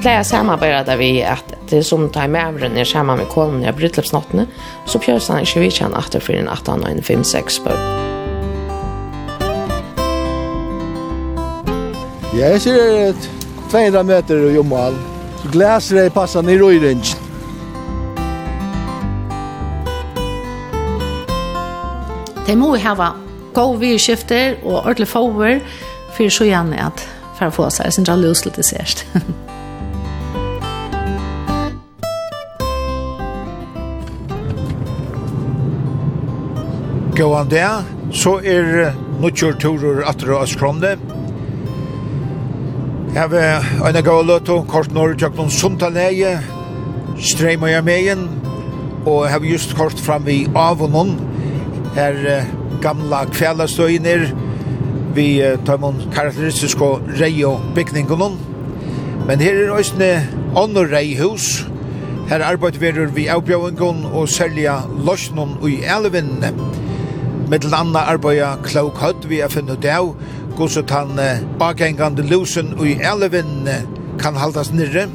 pleier plejer der vi at det er som tar med ävren är sammen med kolmen i brytläppsnattene, så pjøres han ikke vi kjenne at det for en 18 og en 5-6 på. Ja, jeg ser et 200 meter i Jomal. Så gläser det passar ner i røyringen. Det må vi hava god virkskifter og ordentlig fåver, for så gjerne at for å få seg sin dra løs litt særst. Gåan det, så er nokkur turer atter og skromne. Jeg vil øyne gå løt kort når jeg noen leie, streimer jeg meien, og jeg har just kort fram vi Avonon, her gamla kvelastøyner, vi tar man karakteristisk rei og bygningonon. Men her er øyne ånder reihus, Her arbeid verur vi avbjøvengon og selja losnon ui elvinne. Med landa arbeida klok høtt vi er finne av hvordan den bakengande lusen og i elven kan haldas nirre.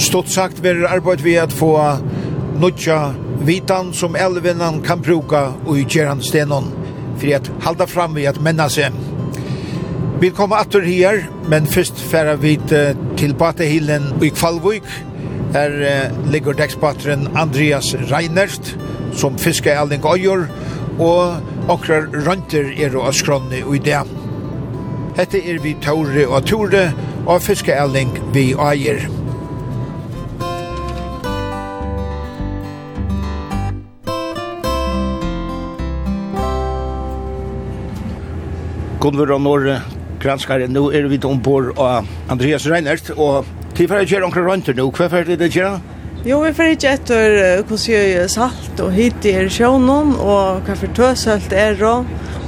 Stort sagt verir arbeid vi at få nutja vitan som elvenan kan bruka og i gjerandstenon for at halda fram vi at menna seg. Vi kommer atter her, men først færa vi til Batehillen i Kvalvik. Her ligger dekspateren Andreas Reinert som fisker Elling Øyjord og okrar rønter er og skronni og i det. Hette er vi Tore og Tore og fiskeelling vi eier. Gunvor og Norge granskare, nå er vi ombord av Andreas Reinert, og tilfæra gjør omkring rønter nå, hva fyrir det gjør? Jo, vi får ikke etter hvordan jeg salt og hit i er sjånen, og hva for tøsølt er det,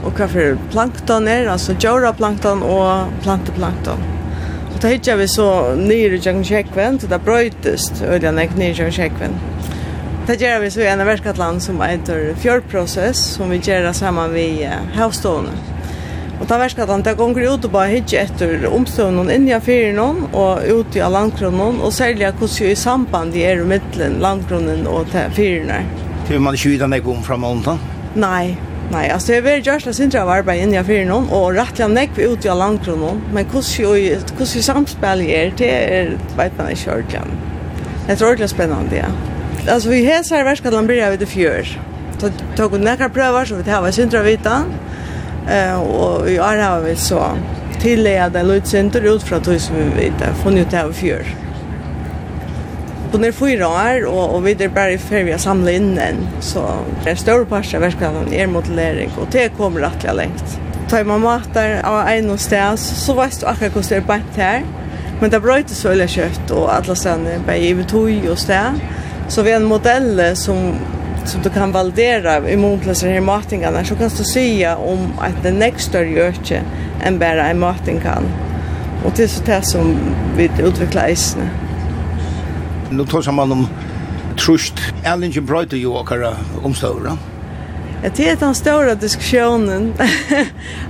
og hva for plankton er, altså djøra plankton og planteplankton. Og da hittar vi så nyr i Jang Sjekven, så det brøytest øyne nek nyr i Jang Sjekven. Det gjør vi så i en verkatland som heter Fjordprosess, som vi gjør sammen med havstående. Og da verskar han, det gonger ut og bare hitje etter omstøvnen inni av fyren og ut i av landgrunnen, og særlig hvordan i samband de er mittelen landgrunnen og til fyren her. Til man ikke vidan nekk om fra måneden? Nei, nei, altså jeg vil gjøre det sindre av arbeid inni av fyren og rettelig nekk vi ut i av landgrunnen, men hvordan i samspillet er, det er, vet man ikke ordentlig. Det er ordentlig spennende, ja. Altså vi hesar verskar at han blir av det fjør. Så tog vi nekkar prøver, så vi tar hva sindre av vitan, Eh och i år har vi så tilleda lutcenter ut från hus vi vet funnit ut av fjör. På när fyra år och och vi är bara i färg vi samla in den så det är stor passa verkligen är modellering och det kommer att längt. Tar man matar av en och stäs så vet du akkurat hur det är bänt här. Men det bröt så eller kött och alla sen bara i tog och stä. Så vi har en modell som som du kan validera immunplasser här matingarna så kan du säga om att det nästa större öke än bara en mating kan. Och det är så det som vi utvecklar isne. Nu tar man om trust. Erlingen bröjde ju åkara omstövra. Ja, det är den stora diskussionen.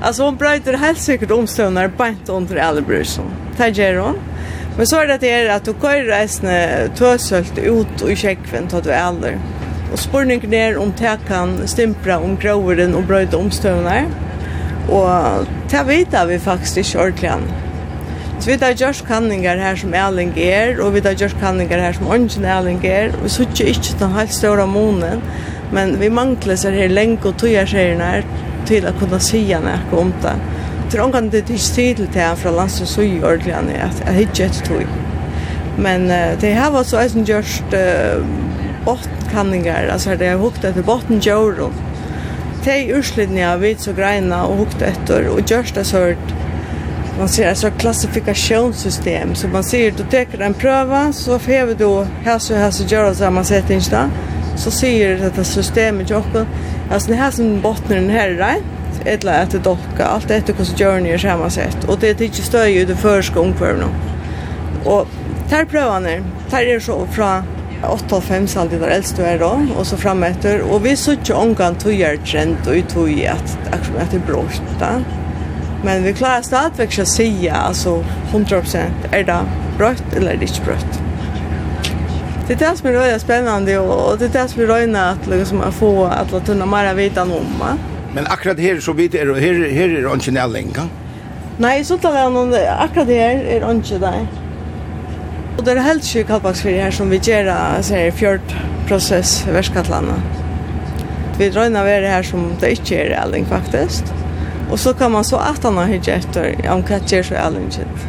alltså hon bröjder helt säkert omstövnar bant under Ellebrusen. Det gör hon. Men så är det att du kör resten tvåsölt ut och i käkven tar du äldre. Og spurningen er om det kan stimpra om groveren og brøyde omstøvner. Og det vet vi faktisk ikke ordentlig. Så vi har gjort kanninger her som Erling er, og vi har gjort kanninger her som Ongen Erling er, vi sitter ikke den helt store månen, men vi mangler seg her lenge og tog seg her til å kunne si henne ikke om det. Til omgang det er ikke tid til det fra landsens og i ordentlig, at jeg ikke etter tog. Men uh, det har vært så eisen gjort uh, kanningar, alltså det har hukt efter botten djøren. Det er urslidning av vits och greina och hukt efter och görs det så man ser alltså klassifikationssystem, så man ser du tar en pröva så får du här så här og gjør det samme sett ikke så ser det att systemet til oss, altså det här som bottenen her er rent, eller att det docka allt efter hur så gör journey er samma sett, och det är inte stöj i det første och tar prövan prøvene, tar det så från 8-5 alltid var eldst du er da, og så fram etter. Og vi så ikke omgang togjer trend og tog i at, at det er brått. Men vi klarer stadigvæk ikke å si, altså 100% er det brött eller er det ikke brøtt. Det är det som är spännande och det är det som är röjna att liksom, få att tunna mera vita om. Va? Men akkurat här så vet jag, här, här är det inte närlänga? Nej, så talar jag om det. Akkurat här är det inte där. Og det er helt syk kalpaksfyrir her som vi gjør her fjordprosess i Vestkattlanda. Vi drøyna være her som det ikke er realing faktisk. Og så kan man så at han har hygge etter om hva gjør så realing sitt.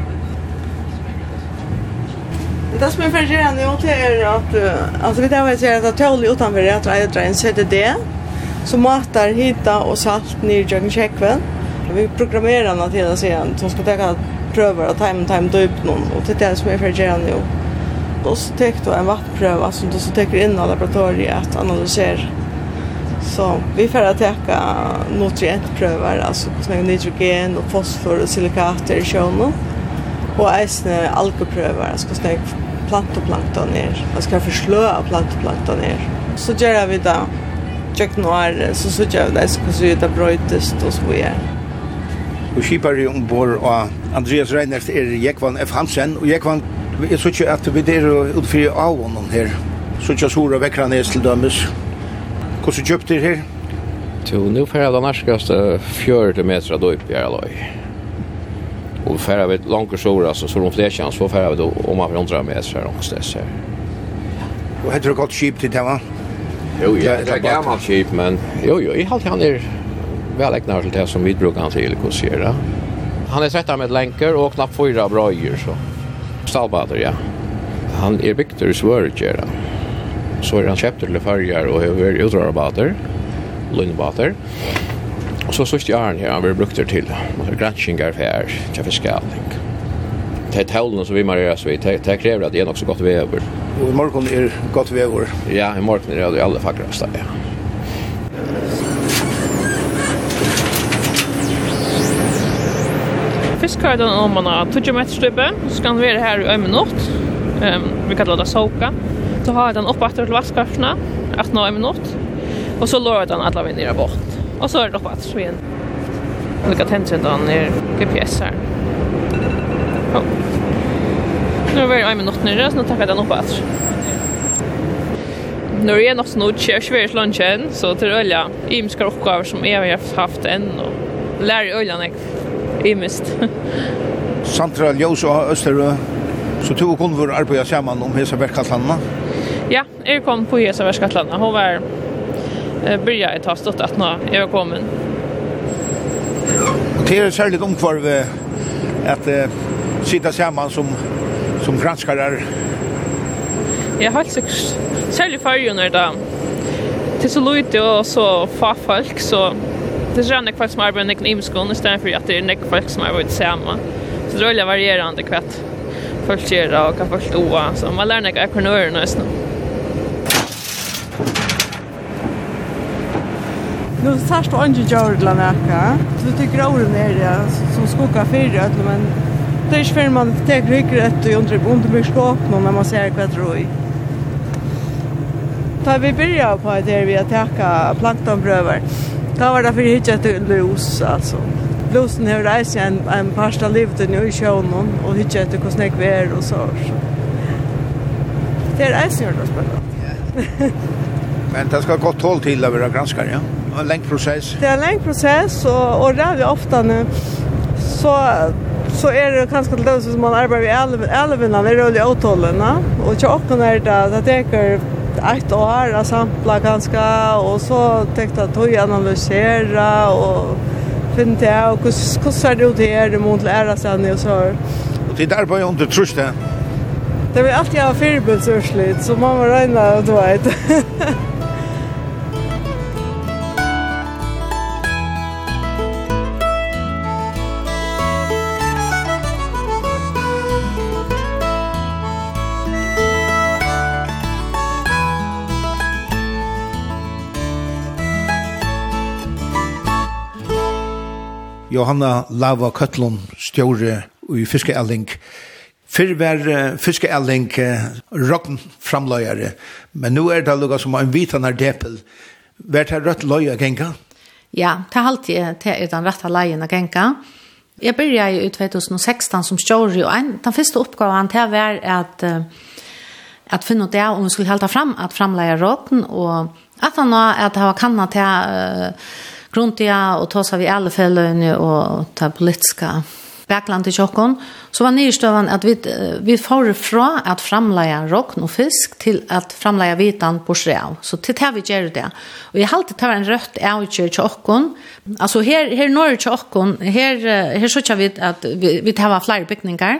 Det som er for gjerne nå til er at, at vi tar at det er tålig det at vi er en CDD som matar hita og salt nir i kjekven. Vi programmerar den til å si at hun skal tenke prøver at time time dyp noen, og det er det som jeg får gjøre nå. Og så tek du en vattprøve som du så teker inn av laboratoriet at analysere. Så vi får teka nutrientprøver, altså hvordan er nitrogen og fosfor og silikater i sjøen. Og eisne algeprøver, altså hvordan er plantoplankton er. Man skal forslå av plantoplankton er. Så gjør vi det. Tjekk noe her, så så gjør vi det, så kan det brøytest og så videre og skipar skipare ombord og Andreas Reinert er Jekvan F. Hansen, og Jekvan, jeg synes ikke at vi der utfri av honom her, så ikke sora vekkran er til dømes. Hvordan kjøpte dere her? Jo, nu får jeg den nærskaste 40 meter då upp i Erløy. Og får jeg långt sora, alltså så de fleste hans, så får då om man vill jeg 100 meter her det her. Og heter det godt skip til det, va? Jo, ja, det är gammalt skip, men jo, jo, i halt han är väl ägnar till det som vi brukar han till kursera. Han är sättare med länkar och knappt fyra bröjer så. Stallbader, ja. Han är byggt svörgera. Så är han köpt till färger och över utrörbader, lundbader. Och så sist jag han här, han blir brukt till granskningar för här, till. Det är tålen som vi marieras vid, det kräver att det är nog så gott väver. Och i morgon är gott väver. Ja, i morgon är det allra fackrast ja. kör den om man har 20 meter stubbe, så kan vi være her i en minutt, Um, vi kallar det soka. Så har jag den oppe etter til vaskarsene, att nå en minutt, og så låter jag den alle vi nere bort. og så er det oppe etter så igen. Och det kan tända den ner GPS her. Oh. Nu er vi en minutt nere, så nå tar jeg den upp efter. Nu är jag nog snod, jag svært lunsjen, så til øya, Imskar oppgaver som jeg har haft enn, og lærer øya öliga imist. Sandra Ljós og Østerø, så to kunne være arbeid sammen om hese verkatlandene? Ja, jeg kom på hese verkatlandene. Hun var byrja i tastet at nå jeg var kommet. Det er særlig omkvarve at uh, sitta sammen som, som granskare. Jeg har sikkert, særlig fargen er det til så lite og så fa folk, så det är sådana folk som arbetar i gymskolan istället för att det är nek folk som arbetar samma. Så det är väldigt varierande kvätt folk gör och vad folk oa. Så man lär nek ekonomer nästan. Nu särskilt och inte gör det näka. Du tycker åren är det som skokar fyra, men det är inte för man tänker riktigt rätt och inte underbyggskap när man ser vad det är ta vi börjar på det vi att täcka planktonbröver. Da var det för hit till Lus, alltså. Lusen har reist en en pasta livte nu i sjön och hit till det kostar och så. Det är det som gör då spännande. Men det ska gott håll till över granskar, ja. En lång process. Det är en lång process och och där vi ofta nu så så är det kanske till det som man arbetar vid älven, älven är det rulliga. Och jag åker när det, det täcker ett år att sampla ganska och så tänkte jag att jag analysera och finna det och hur ser det ut här mot lära sig och så här. Och det där var jag inte trus det. Det alltid jag har fyrbulsörsligt så man var röjna och du vet. Johanna Lava Køtlund stjåre i fiskeelling. Fyrr var uh, fiskeelling uh, rogn framløyere, men nu er det lukka som en vitan er depel. Vær det rødt løya genka? Ja, det er alltid det er den rette leien å genka. Jeg begynte i 2016 som stjåre, og en, den første oppgaven det var at uh, at finna ut det om vi skulle halta fram at framleie råten, og at han var at det var kanna til uh, runt ja och ta seg vi alle fällor og ta politiska bakland til tjokken, så var nyrstøven at vi, vi får fra at framleie rocken og fisk til at framleie vitan på skrev. Så til det vi gjør det. Og jeg halte tar en rødt avgjør i Tjockon. Altså her, her når i her, her så vi at vi, vi tar flere bygninger.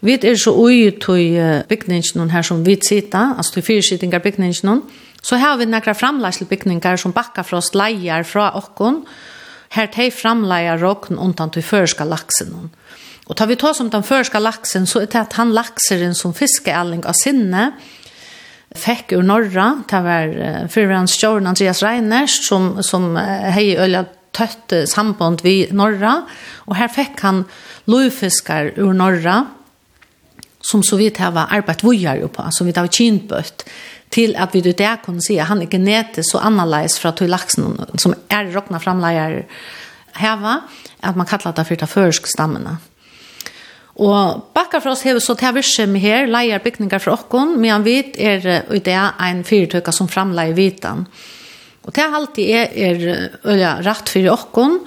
Vi er så ui til bygningen her som vi sitter, altså til fyrsittningar bygningen, Så har vi några framlagslbygningar som backar från leier från okkon. Här tei framleier råkn undan till förska laxen. Och tar vi ta som den förska laxen så är det att han lakseren som fiskealling av sinne fick ur norra. Det var förrän Stjörn Andreas Reiners som, som hej ølja tøtt samband vi norra. Og her fikk han lovfiskar ur norra som så vidt har arbeidt vujar jo på, som vidt har kynbøtt, till at vi det där si se han är genetisk så annerledes fra till laxen som är råkna framleier heva, att man kallar det for ta försk stammene. Og bakkar for oss hever så til virsum her, leier bygningar for okkon, men vit er i det en fyrtøyka som framleier vitan. Og til alltid er, er øya rett for okkon,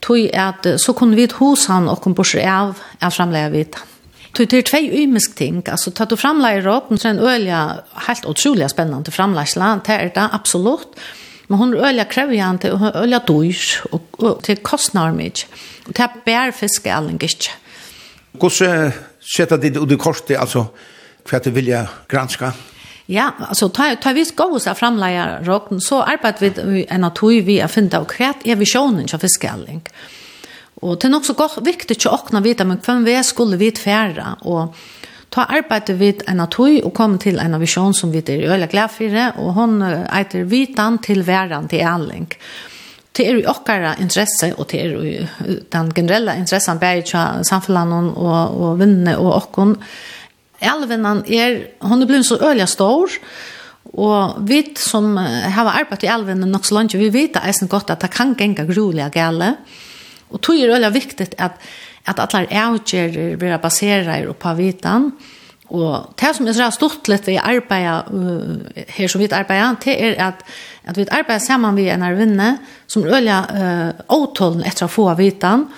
tog at så kunne vi hos han okkon borser av, av framleier vitan. Det er två ymisk ting. Alltså tar du framleir råd, så er en öliga, helt otroligt spännande framlägsla. Det är det absolut. Men hon er ølja krevjante, och öliga dyr, Och, och det kostnar mycket. Och det är bär fiske allen gitt. Hvordan setter det ut i kortet, för att du vill granska? Ja, alltså tar ta vi skås av framlägga råd, så arbetar vi en av tog vi er finna av kvärt er visjonen til fiskealling. Og det er nok så godt viktig ikke åkne vite, men hvem vi skulle vite fære, og ta arbeidet vidt en av tog, og komme til en av visjon som vi er øyelig glad for, og hun eiter vitan til væren til æling. Det er jo okkara interesse, og det er jo den generelle interessen bare til samfunnet og, og vinnene og okken. Elvenan er, hun er blitt så øyelig stor, Og vi som har arbeidet i elven nok så langt, vi vet eisen godt at det kan genge gruelig gale. Och er det viktig at, at att er avgjører blir baseret på vitan. Og det som er så stort litt vi arbeider, uh, her som vi arbeider, det er at, at vi arbeider sammen med en arvinne som øyla uh, åtålen etter å få vitan,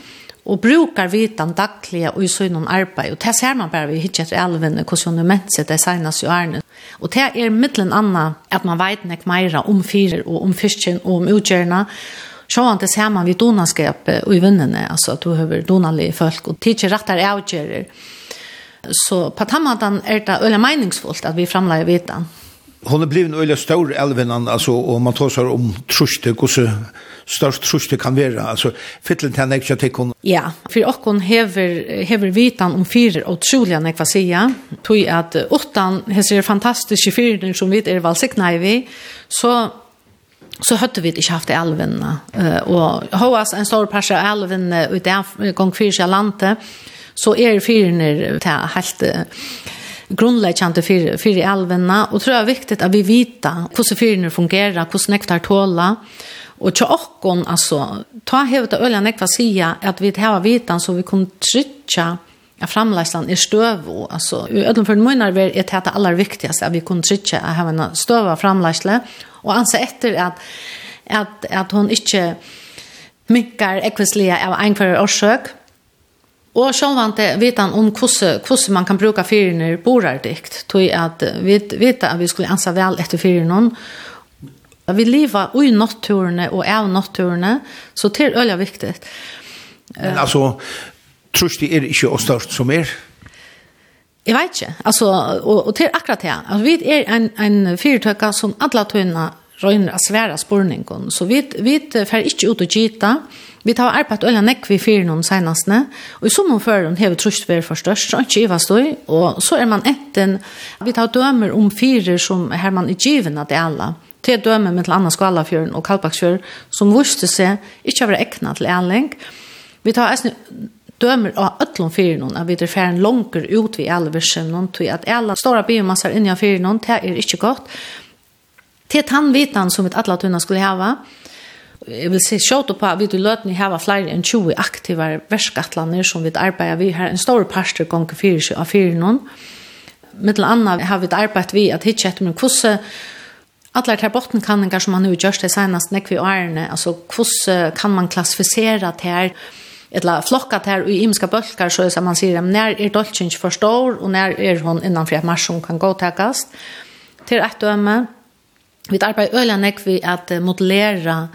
og brukar vitan daglig og i søgnen arbeid. Og det ser man bare vi hittar etter elvene, hvordan du ment seg det senest i årene. Og det er middelen annet at man vet nek mer om fyrer og om fyrsten og om utgjørende, sjåan ser man vid donaskapet og i vinnene, altså at du har donalige folk, og tidser rattar avgjører. Så på den er det øyla meningsfullt at vi framleier vitan. Hon er blivit øyla stor elvinan, altså, og man tar om truste, hvordan størst truste kan være, altså, fytlen til nekja til kun. Ja, for okkon hever, hever vitan om fyrir og trulja nekva sia, tog at utan hesser fantastiske fyrir som vi er valsikna i vi, så så hade vi inte haft älven och hoas en stor parsa älven där gång för sig lande så är er fyrner till helt grundläggande för för älvarna och tror jag viktigt att vi vita hur så fyrner fungerar, hur snäktar tåla och tja och alltså ta hevet öliga nekva sia att vi har vitan så vi kan trycka Ja, framlæslan er støv og altså i ødelen for munnar er det aller viktigaste at vi kunne trykke at ha en støv av framlæsle Och ansa etter att att att hon ikke mykker ekvislige av en kvar årsøk. Och så vant det vet han om hur hur man kan bruka fyrner borardikt. Tog att vi vet at vi skulle ansa väl efter fyrnon. Vi lever i naturene och av naturene så till öliga viktigt. Men alltså tror det är ikke så størst som. Er Jeg vet ikke, altså, og, og til akkurat det. Altså, vi er en, en fyrtøkker som alle tøyene røyner av svære spørningen, så vi, vi får ikke ut og gita, Vi tar arbeid øyne nekk vi fyrer noen senestene, og i sommer før den hever trusht vi for størst, og ikke iva støy, og så er man etten, vi tar dømer om fyrer som her man er given av det alle, til dømer med til andre skalafjøren og kalpaksfjøren, som vurste seg ikke å være ekna til ærling. Vi tar dömer av öllum fyrir någon att vi är färre långor ut vid alla versen någon till att alla stora biomassar innan fyrir någon det är inte gott till tandvitan som vi alla tunna skulle hava. Jeg vil si sjått på at vi til løtene hava flere enn 20 aktive verskattlander som vi arbeider vi har. En stor parster gonger fyrir av fyrir noen. Mittel annet har vi arbeidt vi at hitje etter min kvosse Alla här bottenkanningar som man nu görs det senast när vi är alltså hur kan man klassificera det här eller flokkat här i imska bölkar så som man säger när är dolchen inte förstår och när är hon innan för att marschen kan gå täckas till ett döme vi arbetar öliga näck vi att modellera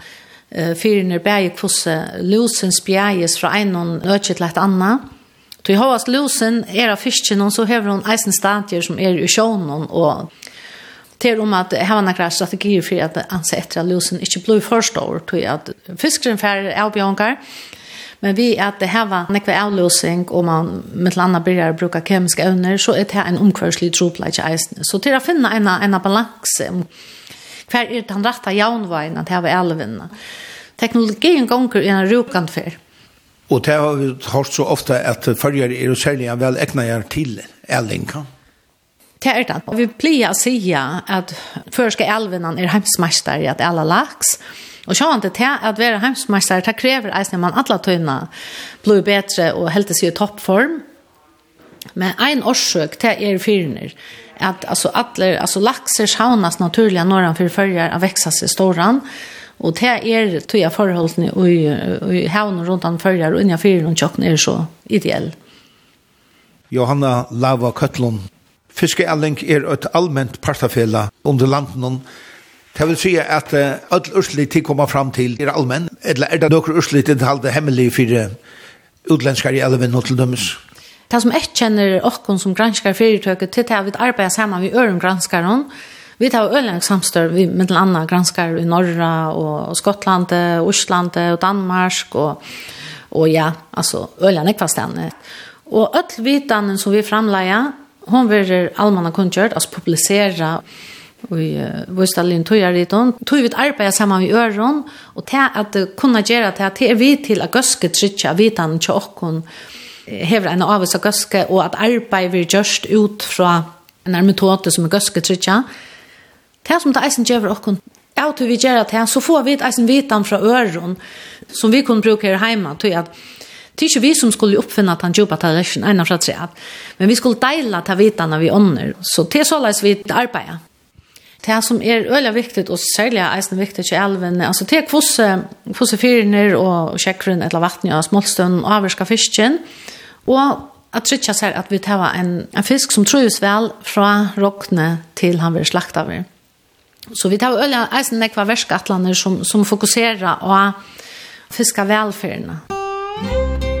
eh fyrner bäge kvosse lusens bäges från en ökje till ett annat Tu havas lusen era fisken och så häver hon eisen stadier som är i sjön och till om att ha några strategier för att anse etter att lusen inte blir for stor till att fiskeren färre avbjörnkar Men vi at det här var en avløsning, og man med landa börjar bruka kemiske evner, så er det en omkvarslig tropleik eisen. Så til å finne en, en balanse, hver er den rette jaunveien at her var elvinna. Teknologien gonger i en rukant fyr. Og det har vi hørt så ofte at følger er særlig vel egnet til elvinka. Det er det. Vi pleier å si at først skal elvinnan er heimsmeister i at alle laks, og Og sjåan det til at være heimsmeister, det krever eisen man alle tøyna blir bedre og helt til i toppform. Men ein årsøk til er fyrner, at altså, alle, altså lakser sjånes naturlig når han fyrfører av veksa seg ståren, og det er tøya forholdene i, i havnen rundt han følger, og innan fyren og tjokken er så ideell. Johanna Lava Køtlund, Fiskeelling er et allment partafela under landen Det vil si at all urslit til kommer fram til er allmenn, eller er det noen urslit til halde hemmelig for utlenskar i elven og til dømes? Det som jeg kjenner okkon som granskar fyrirtøket til det er vi arbeider sammen med øren granskaren, vi tar øyne samstør vi med andre granskar i Norra og, Skottland, Osland og Danmark og, og ja, altså øyne ekvastene. Og all vitanen som vi framleier, hon verir allmänna kunngjørt, altså publicera vi Vøstalin tog jeg litt om. Tog vi arbeid sammen med øren, og til at kunne gjøre at det er vi til at gøske trykja, vitan til åkken, hever en av oss av gøske, og at arbeid vi just ut fra en metode som er gøske trykja. Det som det eisen gjør åkken, er at vi gjør til, så får vi eisen vitan fra øren, som vi kunne bruke her hjemme, tog at Det er ikke vi som skulle oppfinne at han jobba til resten, enn av fra tre. Men vi skulle deila til vitene vi ånder. Så det er løs vi arbeider. Det som er øyelig viktigt, og særlig er eisen viktig til elven, altså det er kvosse, kvosse fyrner og sjekkeren eller vattnet og smålstøn og avvirka fisken, og at trytja seg at vi tar en, en fisk som trues vel fra råkne til han blir slakta vi. Så vi tar øyelig eisen nekva verskattlander som, som fokuserer og fiska velferdene. Musikk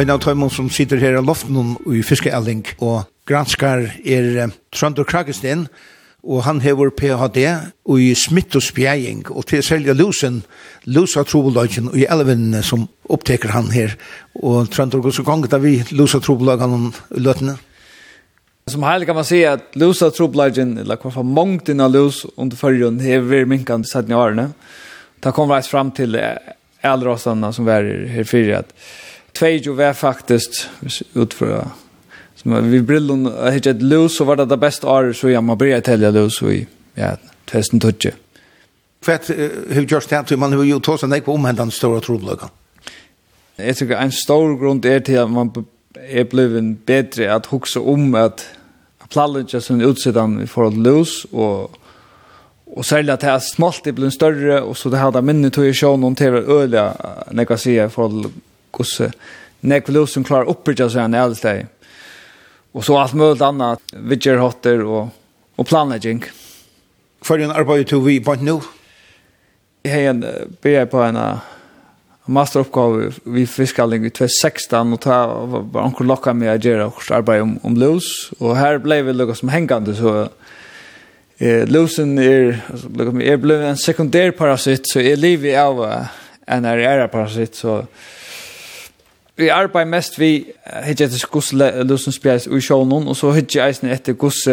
en av tøymon som sitter her i loften i fiskeelling og granskar er Trønder Kragesten, og han hever PhD og i smitt og spjæring, og til selja lusen, lusa trobolagen og i elvene som oppteker han her, og Trønder Gosser gong da vi lusa trobolagen i løtene. Som heilig kan man si at lusa trobolagen, eller hva for mongten av lus under fyrrjun hever minkant i årene. Da kom vi fram til äldre som var här fyra att Tvejo var faktisk utfra som vi brillon hit et lus så var det det beste året så jag man började tälja lus i ja 2020. För att hur görs det att man har ju tagit sig på omhändan stora troblökan? Jag tycker en stor grund är till att man är blivit bättre att huxa om att planlägga sin utsidan i förhållande lus och Och särskilt att det här smalt det blir större och så det här där minnet tog ju sjön om till öliga när jag säger för hvordan nek vil som klarar oppbyrja seg en eldre steg. Og så alt mulig annet, vidgerhotter og, og planlegging. Hva er din arbeid til vi på nå? Jeg har en, blir på en masteroppgave vi fiskalling i 2016 og ta var anker lokka med å gjøre vårt arbeid om, om lus og her ble vi lukket som hengende, så eh, lusen er altså, er ble en sekundær parasitt så er livet av en er parasitt så so, vi arbeid mest vi hittir etter gus lusen spjæs ui sjånen, og så hittir eisen etter gus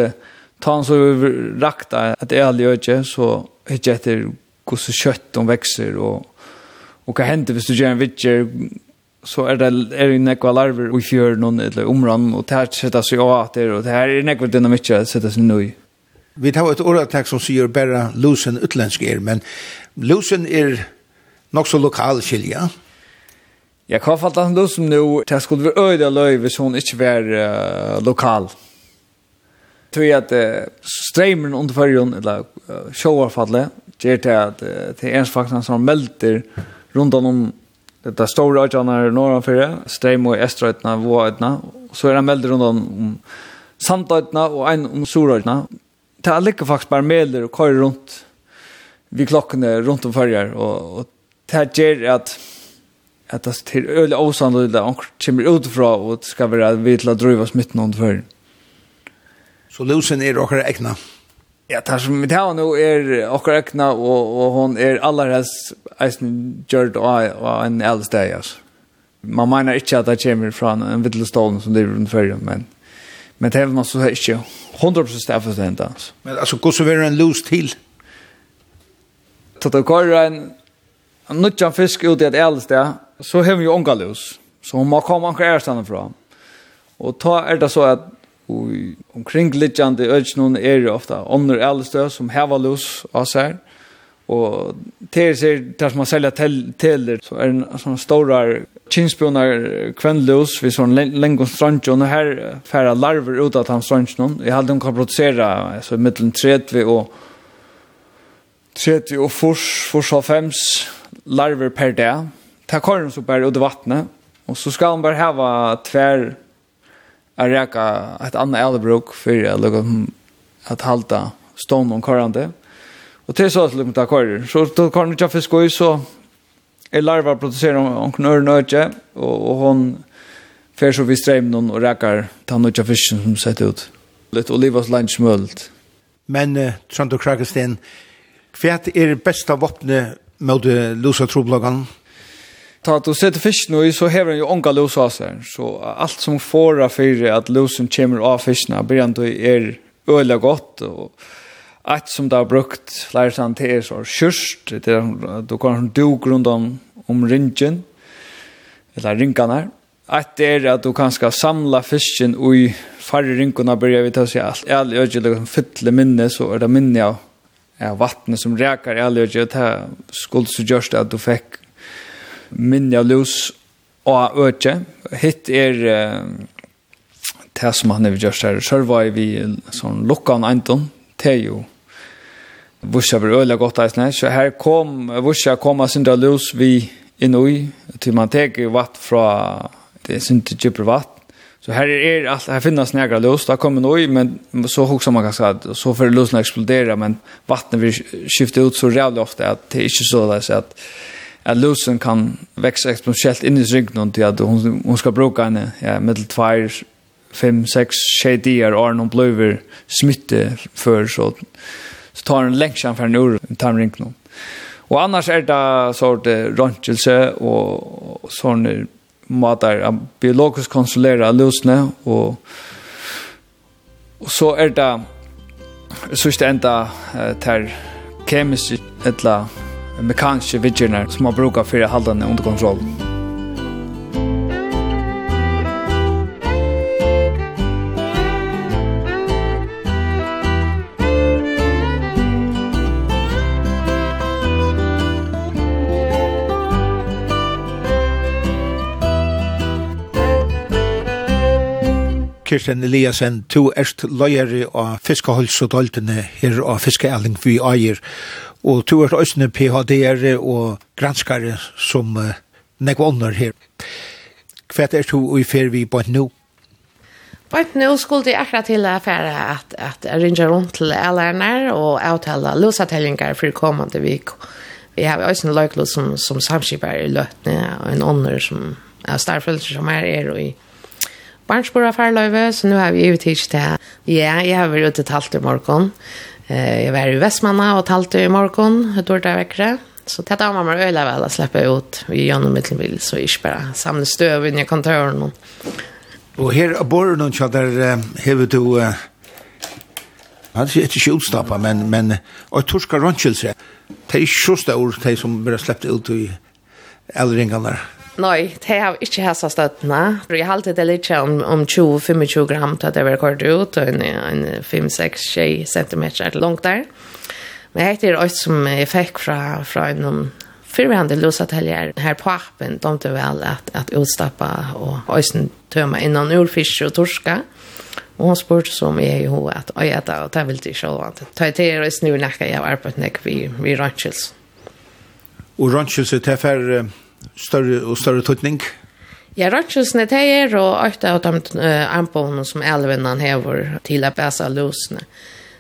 tan så vi rakta at det er aldri øyge, så hittir etter gus kjøtt om vekser, og, og hva hender hvis du gjør en vitjer, så er det er det nekva larver ui i noen eller omran, og det her setter seg av at det, og det her er nekva dynamikker at setter seg nøy. Vi tar et åretag som sier bare lusen utländsk er, men lusen er nok så lokal skilja, ja? Jag har fattat han då som nu det skulle vara öde løy hvis hun ikke var uh, lokal. Tror at uh, streamen under førjen, eller uh, showar gjør til at uh, det er ens faktisk som melter rundt om det stora öarna norr för det stream och östra var öarna så er det melter rundt om samtöarna og en om soröarna. Det er lika faktisk bare melder og kører rundt vi klokkene rundt om förrjar og, og det ger att at det til øl og sannolikt at han kommer utifra og det skal være vi til å drive smitten om det før. Så lusen er dere egna? Ja, det som vi tar nå er dere egna, og, og hun er aller helst eisen gjørt og, og en eldre steg, altså. Man mener ikke at det kommer fra en vittelstålen som driver rundt før, men, men det er man så ikke 100% stedet for det altså. Men altså, hvordan vil en lus til? Så Tatt av kåren, nødjan fisk ut i et eldsted, så har vi jo unga lus. så hon må komme anker ærstande fra. Og ta er det så at omkring littjande ødsnån er det ofta ånder eldstø som heva løs av seg, og til seg der som man selger teler, så er det sånne store kinsbjørner kvennløs ved sånn lenge strandjøn, og her færre larver ut av den strandjøn. Jeg hadde de kan produsere altså, mittelen 30 og 30 og fors, fors og fems larver per dag, ta korn så bare ut i vattnet og så skal han bara hava tvær att räka ett annat äldrebruk för att lägga att halta stånd och korrande. Og til så att ta korren. Så då kan inte fisk og så är larva producerar omkring örnötje og, og hon fer så vi strejm og och ta tannutja fisken som setter ut. Litt olivas landsmöld. Men uh, Trond och hva er bästa vapnet mot uh, losa troblagan? ta du sätter fisken och så häver den ju onka los av sig. Så allt som får för att losen kommer av fisken blir ändå är öliga gott och att som där brukt flera sånt er så kyrst det då kan du grunda om om ringen eller ringarna att det är att du kan ska samla fisken och i färre ringarna börjar vi ta sig allt all liksom fylla minne så är det minne av ja, vattnet som räkar i all ögel det skulle så görs det att du fick minne av lus og øtje. Hitt er det som han har gjort her. Så var vi sånn lukkan Anton, det er jo Vursa var øyla godt eisne, så her kom Vursa kom av sindra lus vi innoi, til man teker vatt fra, det er sindra djupere vatt, Så här är er allt här finns några lås där kommer nog men så hooksar man ganska att så för låsen explodera men vattnet vi skiftar ut så jävla ofta att det är inte så där så att at lusen kan växa exponentiellt in i ryggen till att hon, hon ska bruka henne ja, middel 2, 5, 6, 6 dagar och hon blir smitte för så, så tar en längs framför en ur tarmringen. Och annars är det sort röntgelse och, och sådana matar biologiskt konsulera lusne och och så är det så är det enda ter eller mekaniske vidgjerne som man brukar för att hålla under kontroll. Kirsten Eliasen, to erst løyere av fiskeholdsodoltene her av fiskeeling vi eier, og to er også PhD-er og granskare som uh, nekva ånder her. Hva er to og i fer vi på nå? Bort nå skulle jeg akkurat till affära at att ringa runt till LNR og avtala løsatellinger for kommende vik. Vi har også en löjklo som, som samskipper i løtene og en ånder som er starfølelse som er er och i Barnsbora farløyve, så nu har vi jo tids til. Ja, jeg har vært ute talt i morgen, Eh, Jag var i Västmanna och talte i morgon, ett år där veckre. Så det var mamma öjla väl att släppa ut i genom mittelbil så jag bara samla stöv i kontoren. Och här bor någon så där hur du Han ser ett utstappa, men, men och torskar ranchelse. Det är inte så stor, det som bara släppte ut i äldringarna. Nei, det har ikke hæsa støttene. Jeg har alltid litt om, om 20-25 gram til at det var kort ut, og en, en 5-6-6 centimeter langt der. Men det er også som jeg fikk fra, fra en förhand det her på appen de inte vel at, at utstappa og også tømme innan urfisk og torska. Og hun spurte så mye i att at «Oi, och ta vill det så att ta det är snu nekka jeg har arbeidt nek vi vi ranchels. Och ranchels är för større og større tutning? Ja, Rochesne, det er og åtta av de armbånene som elvinnan hever til å bæsa løsene.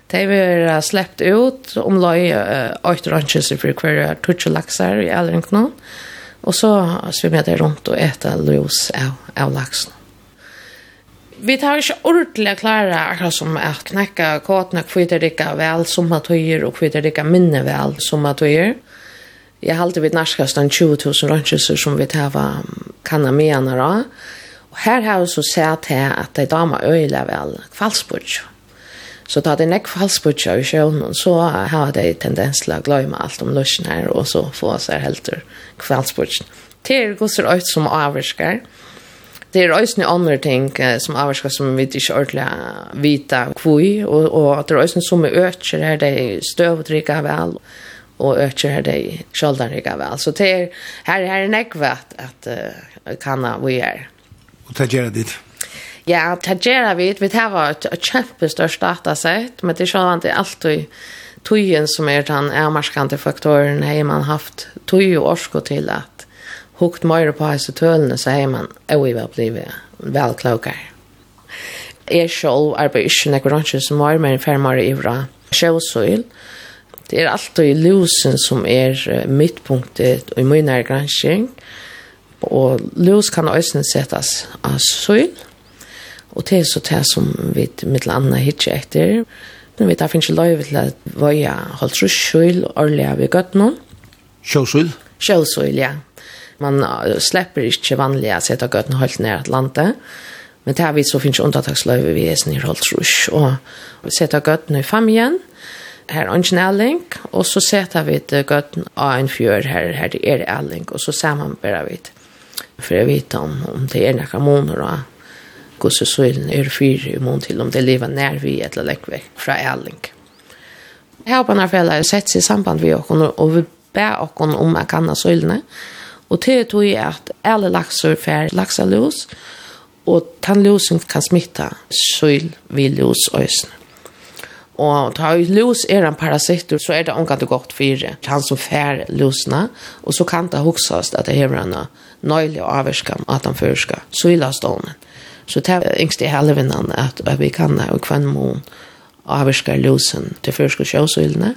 Det er släppt ut om løy åtta Rochesne for hver tutsi laksar i elvinnan. Og så svimmer det rundt og etter løs av, av laksen. Vi tar ikke ordentlig klare akkurat som at knekka kåtene kvitter ikke vel som at høyer og kvitter ikke minne vel som at høyer. Jeg har alltid vidt narskast den 20 000 rønnskjelser som vi tar kanameaner da. Og her har jeg så sett her at de damer øyler vel kvalsbord. Så da det er nekk kvalsbord i sjøen, så har de tendens til å glemme alt om løsjen her, og så få seg helt kvalsbord. Det er gosser øyt som avvirsker. Det er øyne andre ting som avvirsker som vi ikke ordentlig vita kvui, og, og det er øyne som er øyne her, de støv vel, og och ökar her dei sköldan rygga väl. Så det er, her, her här är nekvat at uh, kanna vi er. Og det gör det Ja, det gör vi. Vi har et, et kjempestørst datasett, men det är självant alltid tøyen som er den avmarskante faktoren har man haft tøy og orsko til at hukt mer på hese tølene så har man oiva blivet vel klokar. Jeg selv arbeider ikke nekker som var med en i ivra sjøsøyl, det er alltid lusen som er midtpunktet i min gransking, og lus kan også settes av søl, og det er så det som vi mitt annet hitje etter, men vi tar finnes løyve til at vøya holdt rus og årlig av i gøttene. Sjøsøl? Sjøsøl, ja. Man slipper ikke vanlig å sette gøttene holdt ned Atlantet, men det har vi så finnes unntaksløyve vi er snill holdt rus, og vi setter gøttene i fem igjen, her en elling, og så setter vi et gøtten av en fjør her, her er elling, og så sammenbærer vi det. For jeg vet om, om det er noen måneder, og hvordan sølen er fyre i måned til, om det lever nær vi eller lekk vekk fra elling. Her på denne fjellet har jeg sett seg i samband med oss, og vi ber oss om å kanne sølene, og til tog jeg at alle lakser får lakser los, og tannlosen kan smitta søyl vid los. Og ta ut lus er en parasitter, så er det omkant det godt for han som fær lusene, og så kan det huksast at det hever en nøylig avvirskam at han førska søylastånden. Så det er yngst i helvinnene at, at vi kan og kvann mån avvirska lusen til førska sjøsøylene.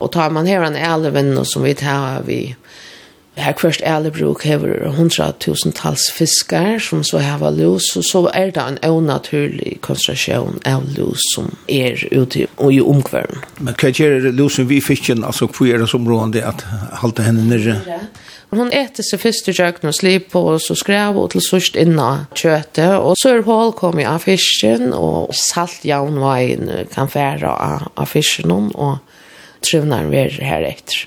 Og tar man her en elven som vi tar vi her kvørst ælebruk hever hundratusentals fiskar som så hava lus, og så er det en onaturlig konsentrasjon av lus som er ute og i omkvern. Men hva gjør lusen vi fisken, altså hva er det som rådende at halte henne nere? Hon äter sig först i köken och slip på och så skräv och till sörst inna köttet. Och så är hål kom av fisken och salt var kan färra av fisken och trivnar vi här efter.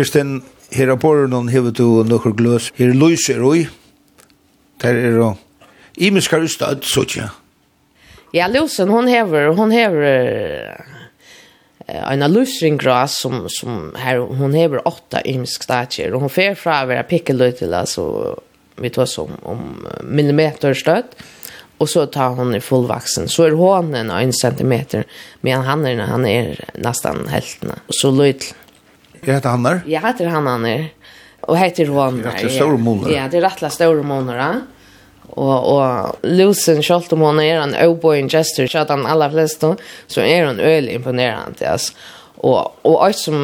Kirsten, her på noen hever du noen gløs. Her lyser oi. Der er jo Imisk har så tja. Ja, Lusen, hon hever, hon hever en lusring gras som som her, hon hever åtta imisk stager och hon fer fra å være pikkeløy til, altså, vi tar som om millimeter støtt, och så tar hon i fullvaksen. så är hon en 1 cm medan han är han är nästan hälften så löt Jeg heter Hannar. Jeg heter Hannar. Og heter Ronner. Det er store måneder. Ja, det er rettelig store måneder. Og, og Lucen Kjoltemån er en overboen gesture, så at han aller fleste, så er han øyelig imponerende, altså. Og, og alt som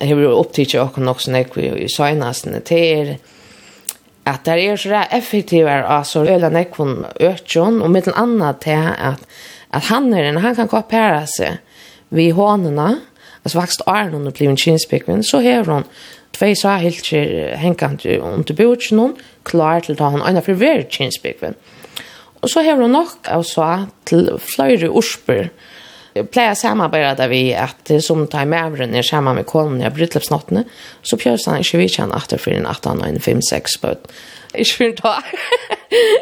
har vært opptidt av oss nok som jeg i søgnasene til er at det er så effektivere altså, så øyelig nekvun økjon, og mitt annet til at, at han er en, han kan koppere seg vid hånene, alltså faktiskt är hon blev en kinspekven så här hon två så här helt till under någon klar till att han en för ver kinspekven och så här hon nog och så till flöjre orspor plejer samarbeta vi att som tar med ävren er samma med kolmen i bröllopsnatten så pjörs han ikke vi känner att for en 18 och en 5 6 på Ich bin da.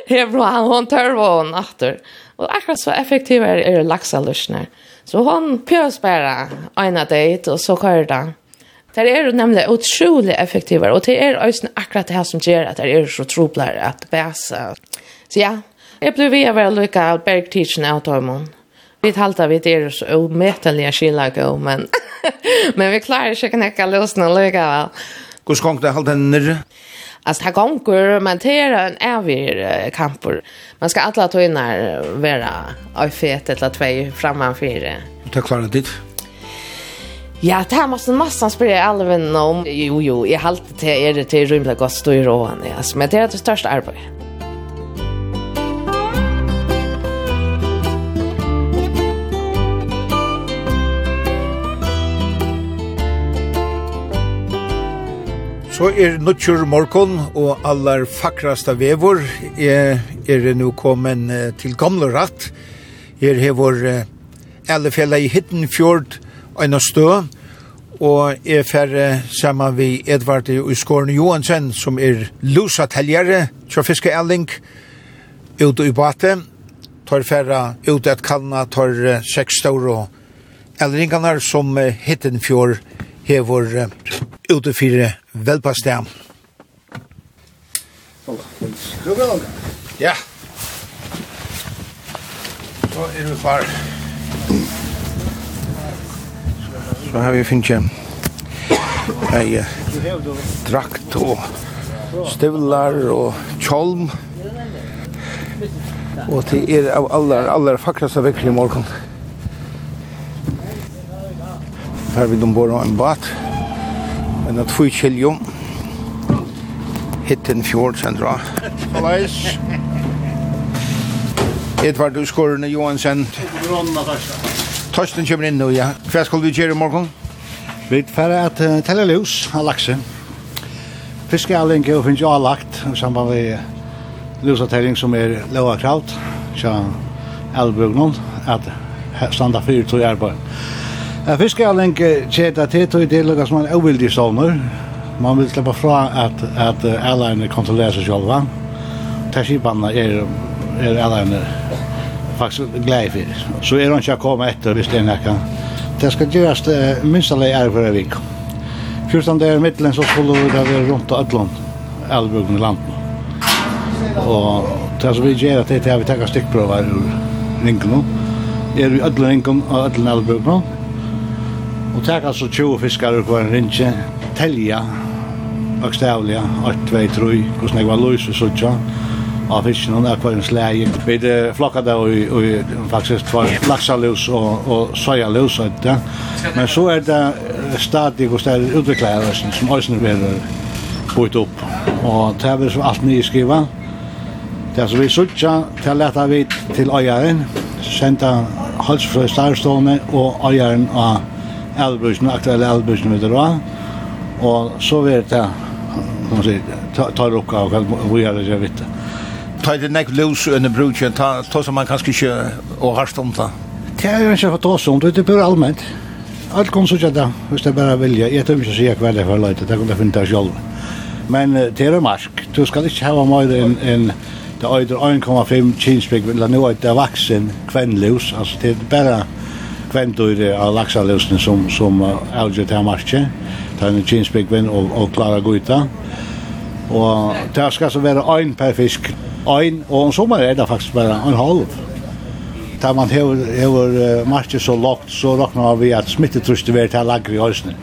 Hebron, tør tar hon achter. Og akkurat så effektiv er, er laksa løsner. Så hon pjös bara ena dejt og så kör det. Det är ju nämligen otroligt effektivere, och det är også akkurat det här som gör att det är så troblere att bäsa. Så ja, jag blev være lykke av bergtidsen av Tormund. Vi halta vi det er så umetelige skillnader men men vi klarar sig knäcka lösna lycka väl. Hur skånk det halta nere? Alltså det gånger men det är en evig kampor. Man ska alla ta in när vara i fet eller två framför det. Du klarar det. Ja, det här måste massan spela allven om. Jo, jo, jag har alltid till er till rymla gott stå i råan. Alltså, men det är det största arbetet. Så er nutjur morgon og allar fakrasta vevor. Er, er nu kommen til gamle ratt. Her hevor alle fjellet i Hittenfjord og stø. Og er færre sammen vi Edvard i Skårne Johansen som er lusa teljere til fiske elling ute i bate. Tar færre ute et kallna tar seks store elringarna som Hittenfjord hevor ute fire velpastam. Ja. Så er vi far. Så har vi finnet ei drakt og støvlar og kjolm. Og til er av aller, aller fakraste vekkelig morgen. Ja fer við ombord av en båt. Men at få kjeljon. Hitt en fjord sen. Hallais. Edvard Skorne Johansen. Torsten kommer inn nå, ja. Hva skal du gjøre i morgen? Vi fer at uh, telle løs av lakse. Fiskeavling er finnes jo lagt i samband med løsatelling som er lova kraut. Så elbøgnen, at standa fyrir tog arbeid. Ja, fiskaling kjeta til tog det lukka som en ovildig sovner. Man vil slippe fra at, at airline kontrollerer seg sjálva. Terskipanna er, er airline faktisk glede for. Så er hun ikke kommet etter hvis det er nekka. Det skal gjøres uh, minst alle er for en vik. 14 dager i middelen så skulle vi da være rundt av Øtland, Elbjørgen i landet. Og det som vi gjør at det er at vi tar stikkprøver ur ringen nå. Er vi ødler ringen og ødler elbjørgen nå. Og tek altså 20 fiskar ur hver rinje, telja, bokstavliga, 8, 2, 3, hvordan jeg var løs og suttja, av fisken og kvar en slæge. Vi flokka det og faktisk var laksalus og, og sojalus og det. Men så er det stadig hvordan det er utviklet som òsne vil bort opp. Og det er alt nye skriva. Det er så vi suttja, det er leta vi til øyaren, senda halsfrøy starvstående og øyaren av elbrusene, aktuelle elbrusene vi drar. Og så vet jeg, man si, tar opp av hva vi har det vitt. Ta det nek løs under brukjen, ta, ta som man kanskje ikke og harst om det. Det er jo ikke for å ta sånt, det er bare allmenn. Alt kan sånn det, hvis det bare vilja. Jeg tror ikke å si hva det er for løyte, det kan det finne det selv. Men det er mark, du skal ikke ha mer enn en, det er 1,5 kinsbygg, eller nå er det vaksen kvennløs, altså det er bare kvendur av laxalösning som, som avgjort här matchen. Ta en kinsbygven og och klara guita. Og det skal så være ein per fisk. ein, og om sommar er det faktisk bare en halv. Da man hever, hever matchen så lågt så råknar vi at att smittetrustet blir till lagre i ösnen.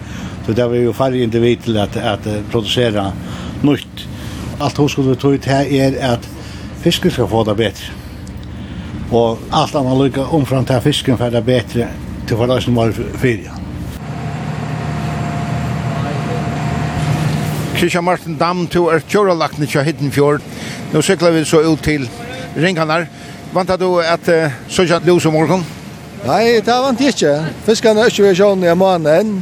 Så det var jo færre individ till at, att producera nytt. Alt hos skulle ta ut här är att fisken ska få det bättre. Och allt annat lycka omfram till fisken för det bättre Det var det som var ferie. Kristian Martin Dam, du er tjoralakten til Hiddenfjord. Nå sykler vi så ut til Ringhanar. Vantar du at uh, sånn lus om morgenen? Nei, det vant jeg ikke. Fiskene er ikke ved sjøen i måneden.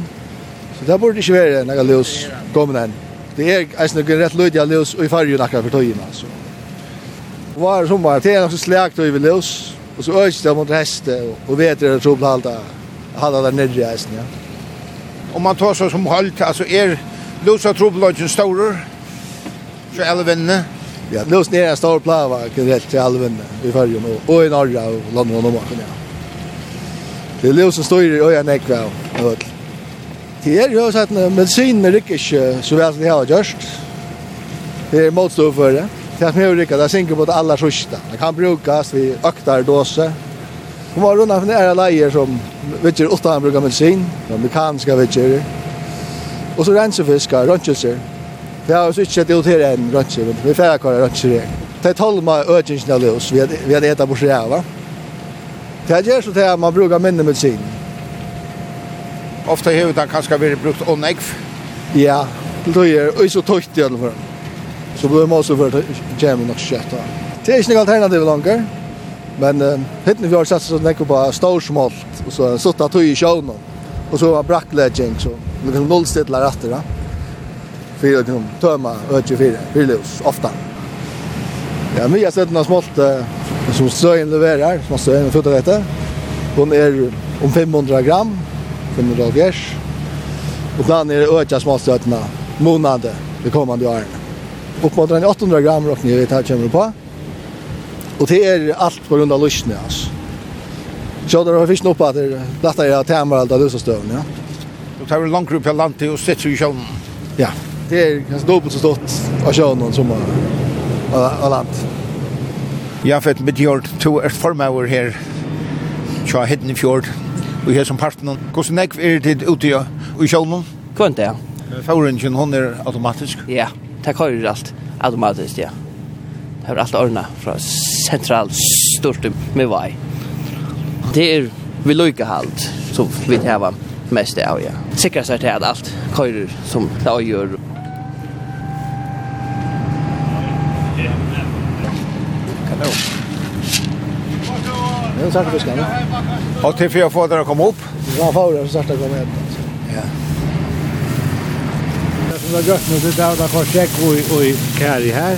Så det burde ikke være noe lus kommende enn. Det er eisen noen rett lydig av lus og i fargen akkurat for tøyene. Var sommer, det er noe slag tøy ved lus. Och så öste de mot häste och vet det så blir allt hade där nere hästen ja. Om man tar så som halt alltså är Lusa Troblogen stora så elvenne. Ja, nu snär är stor plava rätt till elvenne i färjan och, och i norra och landet och maken ja. Det är Lus står i öjan ekväl. Det är ju så att medicinen är inte så väl som det har gjort. Det är motstånd för det. Ja. Det som jag rikar, det synger på det allra sista. Det kan brukas vid öktar dåse. Hon var rundan för nära lejer som vitcher åtta han brukar medicin, de amerikanska vitcher. Och så rensefiskar, röntgelser. Det har vi inte sett ut här än, röntgelser, men vi får kvar röntgelser här. Det är tolma ötjensna lös, vi hade äta på skäva. Det gör så att man brukar mindre medicin. Ofta har det kanske varit brukt onägg. Ja, det är så tøyt i alla fall så blir man også for jammen nok kjøtt. Det er ikke noe alternativ langer, men uh, hittene vi har satt så tenker på storsmalt, og så sutt av tog i sjøen, og så var brakkledging, så vi liksom nullstidler etter da. Fyra til tøma, øtje fire, fire løs, ofte. Ja, mye av stedet har smalt uh, som søyen leverer, som har søyen og etter. Hun er om 500 gram, 500 gers. Og planen er å øke smalstøtene månader, det kommande årene upp mot 800 gram rockning ni vet här kommer på. Och det är allt på grund av lyssna alltså. Så där har fisken uppe att det plattar jag tämmer allt av stövn, ja. Du tar en lång grupp på land till och sätter ju sjön. Ja, det är ganska dubbelt så stort av sjön som av land. Jag vet med jord två är formauer här. Tja hitten i fjord. Vi har som parten. Hvordan nekv er det ute i sjønnen? Kvant det, ja. Fauringen, hon er automatisk? Ja. Yeah det kører alt automatiskt, ja. Det har alt ordnet fra centralt stort med vei. Det er vi lykke halt, som vi har mest av, ja. Säkert seg til at alt kører som det gjør. Kanon. Nu startar vi ska. Och till för att få det att komma upp. Ja, för att starta komma upp som det har gått nu, det er det har sjekk og i kæri her,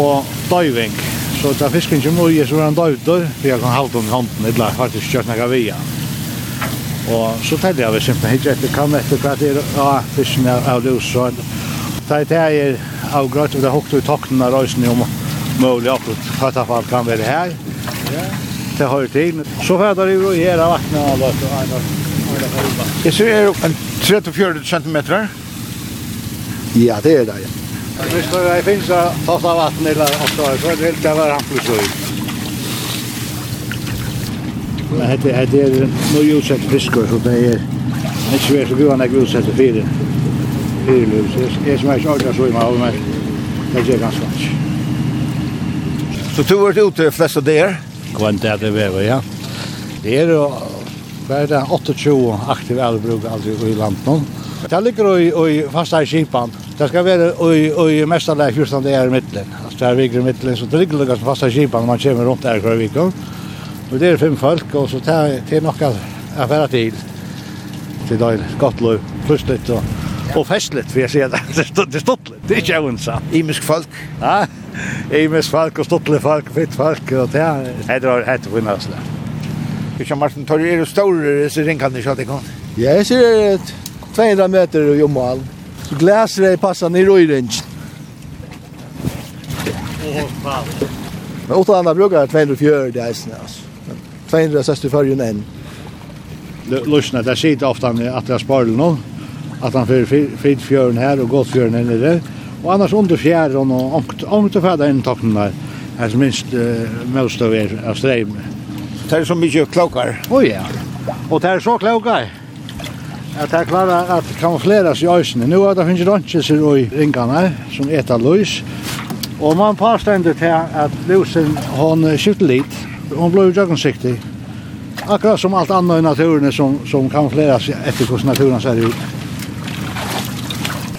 og døyving. Så da fisken ikke mye, så var han døyvdør, for jeg kan halde om hånden, eller faktisk kjørt nega via. Og så tenkte jeg vel simpelthen ikke etter, kan etter hva det er, ja, fisken er av lus, så det er det er av grøt, og det er hokt i tokten av røysen om mulig akkurat, fattafall kan være her. Det har jo tid. Så fædder jeg jo i her av vakna, og jeg ser jo en 34 centimeter Ja, det är det. ja. Hvis det finnes å ta av vatten eller så er det helt jævla rampelsløy. Men det er, det er noe utsett fisker, så det er ikke vært så god enn jeg utsett til fire. Fire løs. Jeg som er ikke ordentlig så i meg, men det er ganske vanskelig. Så du har vært ute flest av der? Kvann det det vever, ja. Det er jo bare 28 aktive elbruk alltid i landet nå. Det ligger jo i faste i skipan. Det skal være i i mesta där 14 det er i är Altså det er vi i mitten så det ligger några fasta når man kommer rundt der kvar veckan. Og det er fem folk og så tar det några affärer till. Till där skattlöv plus lite og och festligt för jeg ser det det stottligt det stod, det er är ju unsa imisk folk. Ja. Imisk folk og stottligt folk fitt folk og det er det är det vinnars det. Christian Martin tar du ju stora så den kan det så det kan ja så 200 meter i jomal Så gläser det passar ner i range. Åh, fan. Men åtta andra brukar 204 det är snäs. 264 ju än. Lyssna, där ser det ofta att jag sparar någon. Att han för fint fjörn här och gott fjörn här nere. Och annars under fjärran och ångt ångt färda in takten där. Här som minst mest av er av strejm. Det är så mycket klokar. Oj ja. Och det är så klokar at det klarar at kamufleras i øysene. Nu er det finnes røntgeser i ringene som etter løs, og man påstender til at lusen hon skifter litt, hon blir jøgnsiktig. Akkurat som alt annet i naturen som, som kamufleras etter hvordan naturen ser ut.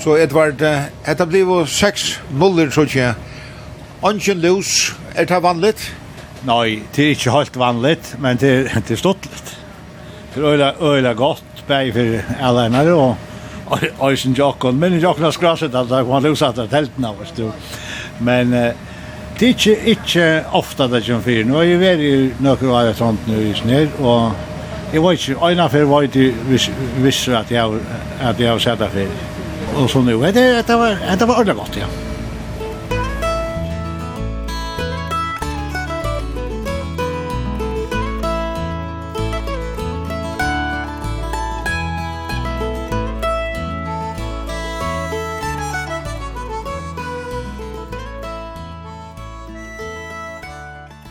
Så Edvard, dette blir jo seks nuller, tror jeg. Ongen lus, er det vanligt? Nei, det er ikke helt vanligt, men det, det er stått litt. Det er øyla, øyla godt bæg for alene og Øysen Jokken, men Jokken har skrasset at han var løsatt av teltene, vet du. Men det er ikke, ikke ofte det kommer fyrir. Nå er jeg veri noe av et sånt nu i snir, og jeg var ikke, øyne for var ikke visst at jeg har sett det fyrir. Og så nu, det var ordentlig godt, ja.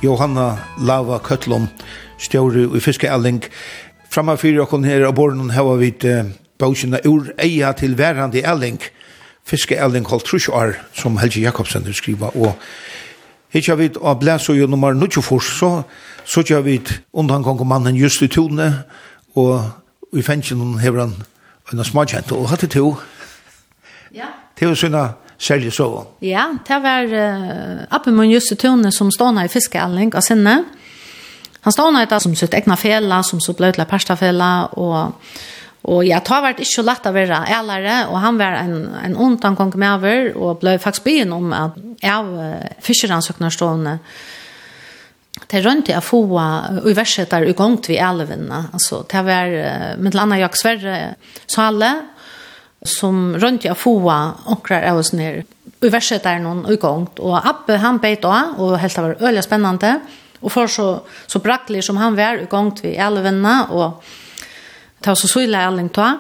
Johanna Lava Køtlund, stjåre i Fiskealling. Framme fyrir okkon her av borren hava vi bausina ur eia til værende Elling. Fiske Elling holdt trusjar, som Helge Jakobsen skriva, og Hitja vid av blæsøy nummer 94, så sutja vid undan kong mannen just i tone, og i fengjen hever han en smakjent, og hatt det to. Ja. Det er jo sånne særlig så. Ja, det var uh, Appemund Jusse Tone som stående i fiskealling av sinne. Han stående i som sitt egna fela, som så bløt la parstafela, og, og ja, det har vært ikke lett å være ælere, og han var en, en ond han kom med over, og ble faktisk byen om at av uh, fiskeransøkene stående. Det i jeg få uh, uverset der i gang til vi elvene. Altså, det var uh, med landa Jaksverre Sale, som rundt jeg få omkrar av oss vi var verset der noen utgångt, Og Abbe han beit da, og helt det var øyelig spennende. Og for så, så brakkelig som han var utgångt vi alle venner, og ta så så i alle da.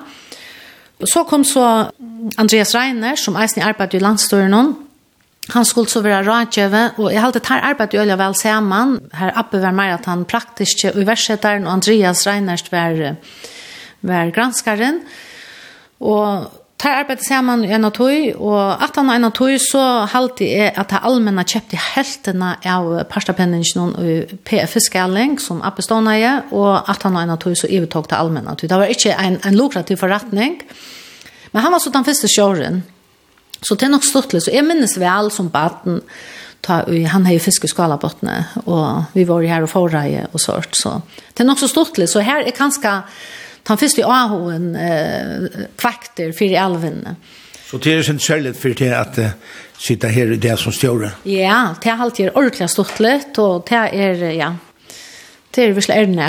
Så kom så Andreas Reiner, som eisen i arbeid i landstøren Han skulle så være rådgjøve, og jeg halte tar arbeid i øyelig vel sammen. Her Abbe var mer at han praktisk, og verset der, og Andreas Reiner var, var granskaren. Og Og tar arbeid sammen i en av tog, og at han er en av tog, så halte jeg at det allmenne kjøpte heltene av parstapendingen i PF-skaling, som appestående er, og at han er en av tog, så ivetok det allmenne. Det var ikke en, en lukrativ forretning, men han var så den første kjøren. Så det er nok stortlig, så jeg minnes vel som baden, ta i han har ju fiskeskala skalabotne, och vi var ju här och förra och sånt, så det också nok så här så her er han fyrst i Ahoen eh, kvakter for i alvinne. Så det er sin kjærlighet for det at uh, sitte her i det som stjorde. Ja, det er alltid ordentlig stått litt, og det er, ja, det är virkelig ærne.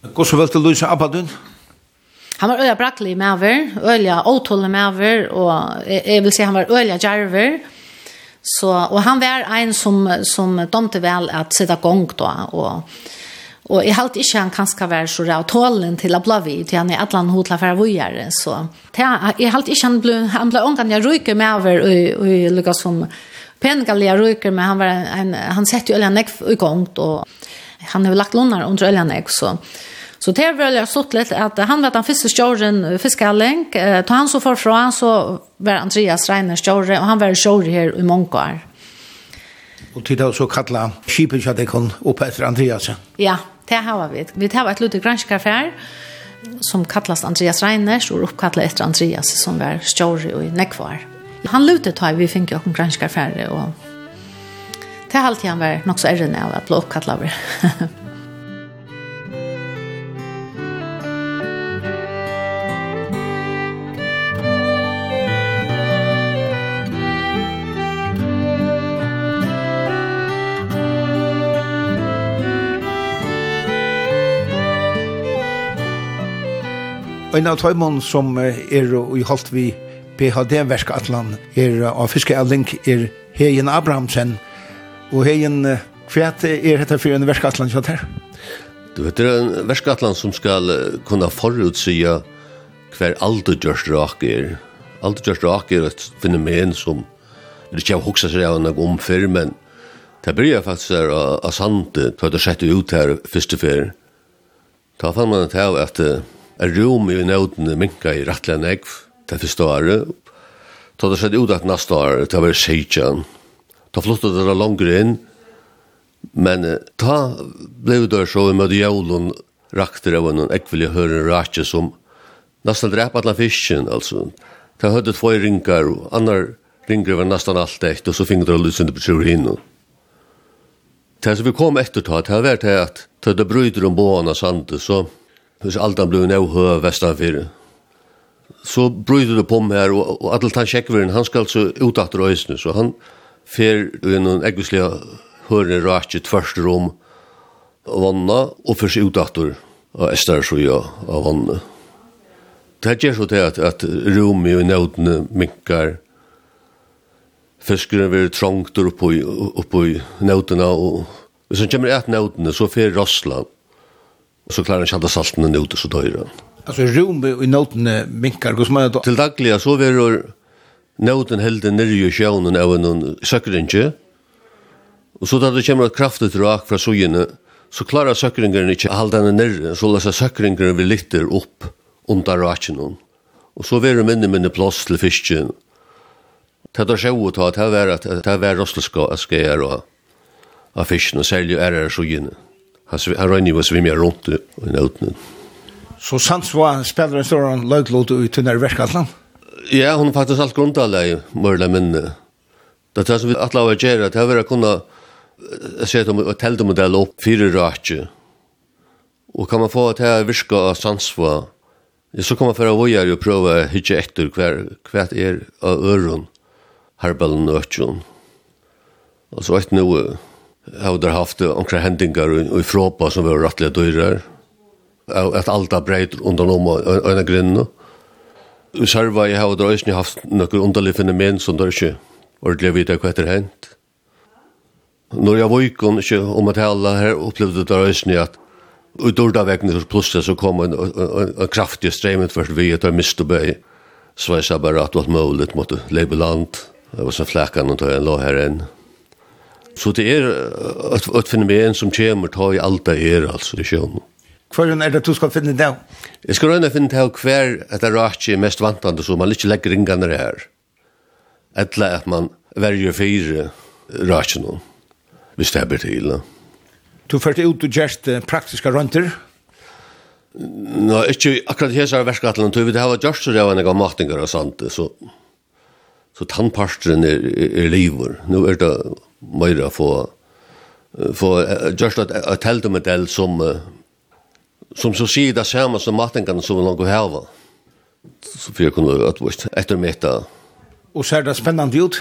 Hva så vel til Louise Abadun? Han var øya brakkelig med over, øya åtåle med over, og jeg, jeg vil si han var øya djerver. Så, og han var en som, som domte vel at sitte gong da, og Og jeg halte ikke han kanskje være så ræv tålen til å bli vid, til han er et eller annet hodla for å gjøre. Så jeg halte ikke han ble, han ble ångan jeg ryker med over og jeg lukket som pengalige ryker, men han, var en, han sette jo Øljan Ekv i gang, og han har lagt lånar under Øljan Ekv, så Så det var jag sått lite att han var han fiskar stjåren fiskalänk. Eh, ta han så far så var Andreas Reiner stjärre och han var stjärre här i Månkar. Och titta så kalla skipet så det kom upp efter Andreas. Ja, Det har vi. Vi har et lite granskafær som kallas Andreas Reiners og oppkallet etter Andreas som var stjåre i nekvar. Han lutet har vi fick ju en og och det har alltid han var nok så ärren av att bli uppkallad En av tøymon som er i holdt vi PHD-verska atlan er av fiskeavling er Heien Abrahamsen. Og Heien, hva er dette for en verska atlan kjent her? Du vet, det er en verska atlan som skal kunna forutsya hver aldergjørst rak er. Aldergjørst rak er et fenomen som Det er ikke har hoksa seg av noe omfyr, men det byrja faktisk her av Sande, da det sett ut her første fyr. Da fann man det av at rum i nøyden minka i rettelig negv det første året. Da det skjedde ut at neste år, det var seitjan. Da flyttet det langere inn, men da ble det så vi møtte jævlen rakter av en ekvelig høyre rakje som nesten drep alle fisken, altså. Da høyde två ringer, og andre ringer var nesten alt ekt, og så finner det lusende på tjur hinn. Det som vi kom etter ta, det har vært at da det bryter om båene sandet, så Hvis alt han ble nøy høy vestan fyrir. Så bryter det på meg her, og, og alle tar sjekkveren, han skal altså utatter øysene, så han fer i noen eggvislige hørende rakje tverste rom av vanna, og først utatter av Estarsøya av vannet. Det her gjør så til at, at rom i nødene minkar, fiskeren blir trångt oppe i, oppe i nøytene, og hvis han kommer et nødene, så fer Rossland, så klarar han ikke alle saltene ut, så døyr han. Alltså rum i noten minkar, hos man Til dagliga så vi verur noten heldig nirri i sjånen av en søkringe, og så da det kommer et kraftig rak fra sojene, så klarar søkringen ikke halda henne nirri, så lesa søkringen vi litter opp under rakenen. Og så verur minne minne plass til fisken. Det er sjået at det er var rostelska skjer og av fisken, og særlig er det sojene. Han røyner jo å svimme rundt i nødene. Så Sands var spelar en stor løglåte ut til nærverkatland? Ja, hon har faktisk alt grunntallet i mørle minne. Det er som vi alle har gjerne, det er å kunna se et teltemodell opp fire rake. Og kan man få at det virka av sansva, ja, så kan man færa vågjere og prøve å hitje etter hver, hver er av øren, herbelen og økken. Altså et nu, har haft några händingar i Fråpa som var rättliga dörrar. Att allt breit undan om ena grinden. Vi serva i hava drøys ni haft nokkur underlig fenomen som dør ikke ordentlig vita hva etter hent. Når jeg var ikon, ikke om at hella her opplevde drøys ni at ut orda vegni så plutselig så kom en, en, en kraftig streimet først vi at jeg miste bøy. Sveisa bare at det var mulig mot leibeland. Det var så flekkan og tog en lå her enn. Så det er et, et fenomen som kommer ta i alt det er, altså, i sjøen. Hva er det du skal finne det? Jeg skal røyne finne det hver et rake er mest vantande, så man ikke legger ringene her. Etla at man verger fire rakje noen, hvis det er betil. Du førte ut og gjerst praktiske rønter? Nå, ikke akkurat hese av verskattelen, du vet, det var gjørst så det var en gang matninger og sånt, så, så tannparstren er, er, er livet. Nå er det møyre få få just at at tell dem del som som så sier det samme som mattingene som langt hava. Så fyrir kunne at vist etter meta. Og ser det spennende ut?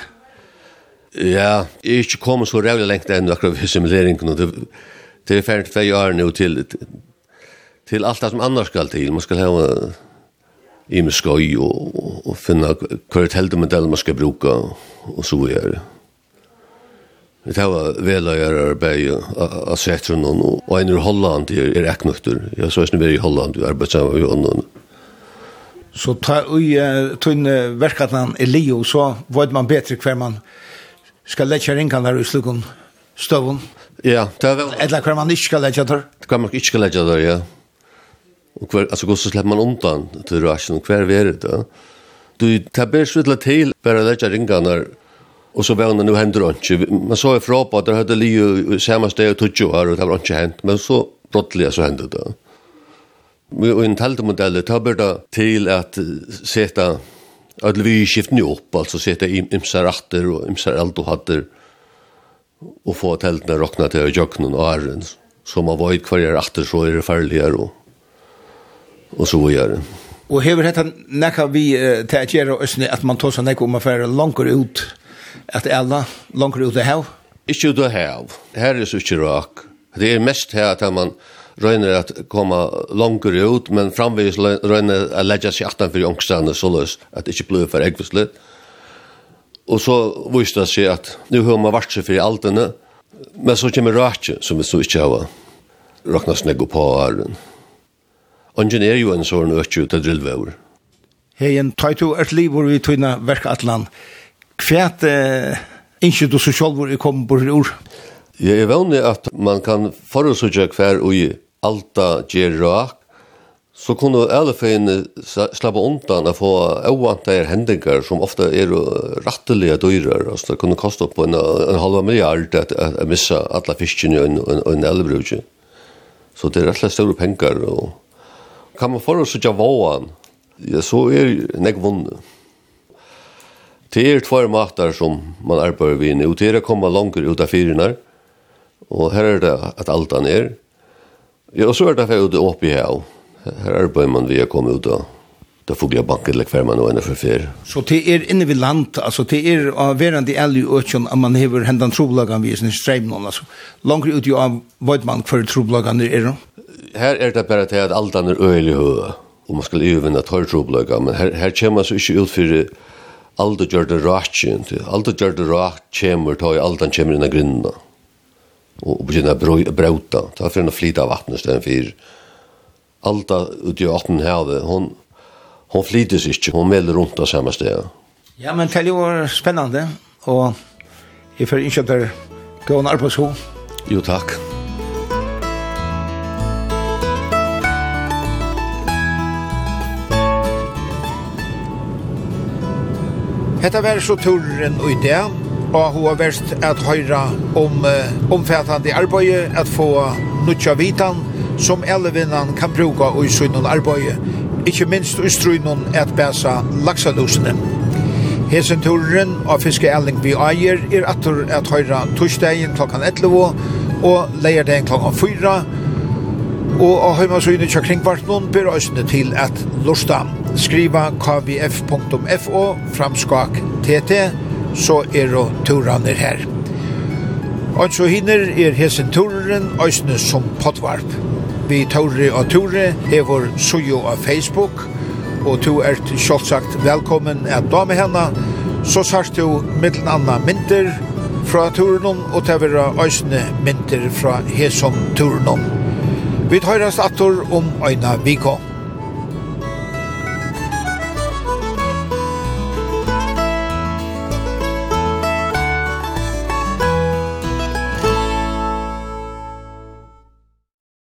Ja, jeg er ikke kommet så rævlig lengt enn akkurat simuleringen. Det er ferdig for jeg er nå til til alt det som annars skal til. Man skal ha i med skøy og, og, og finne hver teltemodell man skal bruka og så gjør det. Vi tar var gjøre arbeid av Setron, og en ur Holland er, er eknøkter. Jeg så ikke vi i Holland, vi arbeider sammen med honom. Så ta ui uh, tunn uh, verkatnan i Leo, så vet man bedre hver man skal letja ringan der i slukken støvun. Ja, det er vel... Eller hver man ikke skal letja der? Hver man ikke skal letja der, ja. Og hver, altså, hvordan slipper man undan til rasjon, hver er det? Du, det er bare så til, bare letja ringan der, Och så var det nu händer det inte. Man såg ju från på att det hade ju samma steg och tog år och det var inte hänt. Men så brottliga så hände det. Och en tältemodell tar börda till att sätta att vi skiftar nu upp. Alltså sätta imsar ratter och imsar eld och hatter. Och få tältena råkna till och jöknen och ären. Så man var i kvarger ratter så är det färdigare och, och så vidare. Och hever det näka vi till att göra att man tar sig näka om man långt ut at alla langer ut av hav? Ikke ut av hav. Her er så ikke rak. Det er mest her at man røyner at komme langer ut, men framvis røyner at legge seg atan for jongstene så løs at det ikke blir for eggvislet. Og så viste det seg at nu har man vært seg for i altene, men så kommer rakje som vi så ikke har rakna snegg på åren. Ongen er jo en sånn økje ut av drillvever. Hei, en tøytu er livor i tøyna verka atlan. Hei, Kvært eh, ikke du så selv hvor jeg kom på ur? Jeg er vanlig at man kan forutsøkje hver og i Alta Gerak, så kunne alle feine slappe undan å få oantar hendinger som ofta er rattelige dyrer, altså det kunne koste opp en, en halva milliard at, at, at missa alla fiskene og en, en, en elvebrukje. Så det er rett og slett store penger, og kan man forutsøkje våan, ja, så er nek vunnet. Det er tvær matar som man arbeider vi nu. Det er å komme langer ut av fyrene, og her er det at alt han er. Ja, og så er det for ute oppe i her. Her arbeider man vi å komme ut av det foglige banket eller hver man og ender for fyr. Så det er inne vid land, altså det er av verand ærlig alle økjen, at man hever hendan troblagan vi i sin streimnån, altså langer ut av Voidmann hver troblagan er det? Her er det bare til at alt han er øyelig høy, og man skal øyvinna tar troblagan, men her, her kommer man så ikke ut for Alda gjør det rakjen, alda gjør det rak kjemur, ta i kommer inn innan grinna. Og begynner å brauta, ta for henne flyta vattnet stedet fyr. Alda ute i åtten havet, hon, hon flytes ikke, hon melder rundt av samme sted. Ja, men det var spennende, og jeg får ikke at det går en arbeidsho. Jo, takk. Hetta var så turen og idé og hun har vært at høyre om uh, omfattande arbeid, at få nutja vitan som alle elvinnan kan bruka og i sunnen arbeid, ikkje minst i strunnen at bæsa laksadosene Hesen turen av Fiske Elling vi eier er atur at høyre torsdagen klokkan 11 og leierdagen klokkan 4, Og av heimasynet kja kringvartnån ber òsne til at lusta. Skriva kvf.fo framskak tt, så er og turaner her. Og så hinner er hesen turen òsne som potvarp. Vi tauri og ture er vår sujo av Facebook, og to er selvsagt velkommen at dame henne, så sørst du mittlen anna mynter fra turen og tevera øsne mynter fra hesen turen. Vi tar oss atter om Øyna Viko.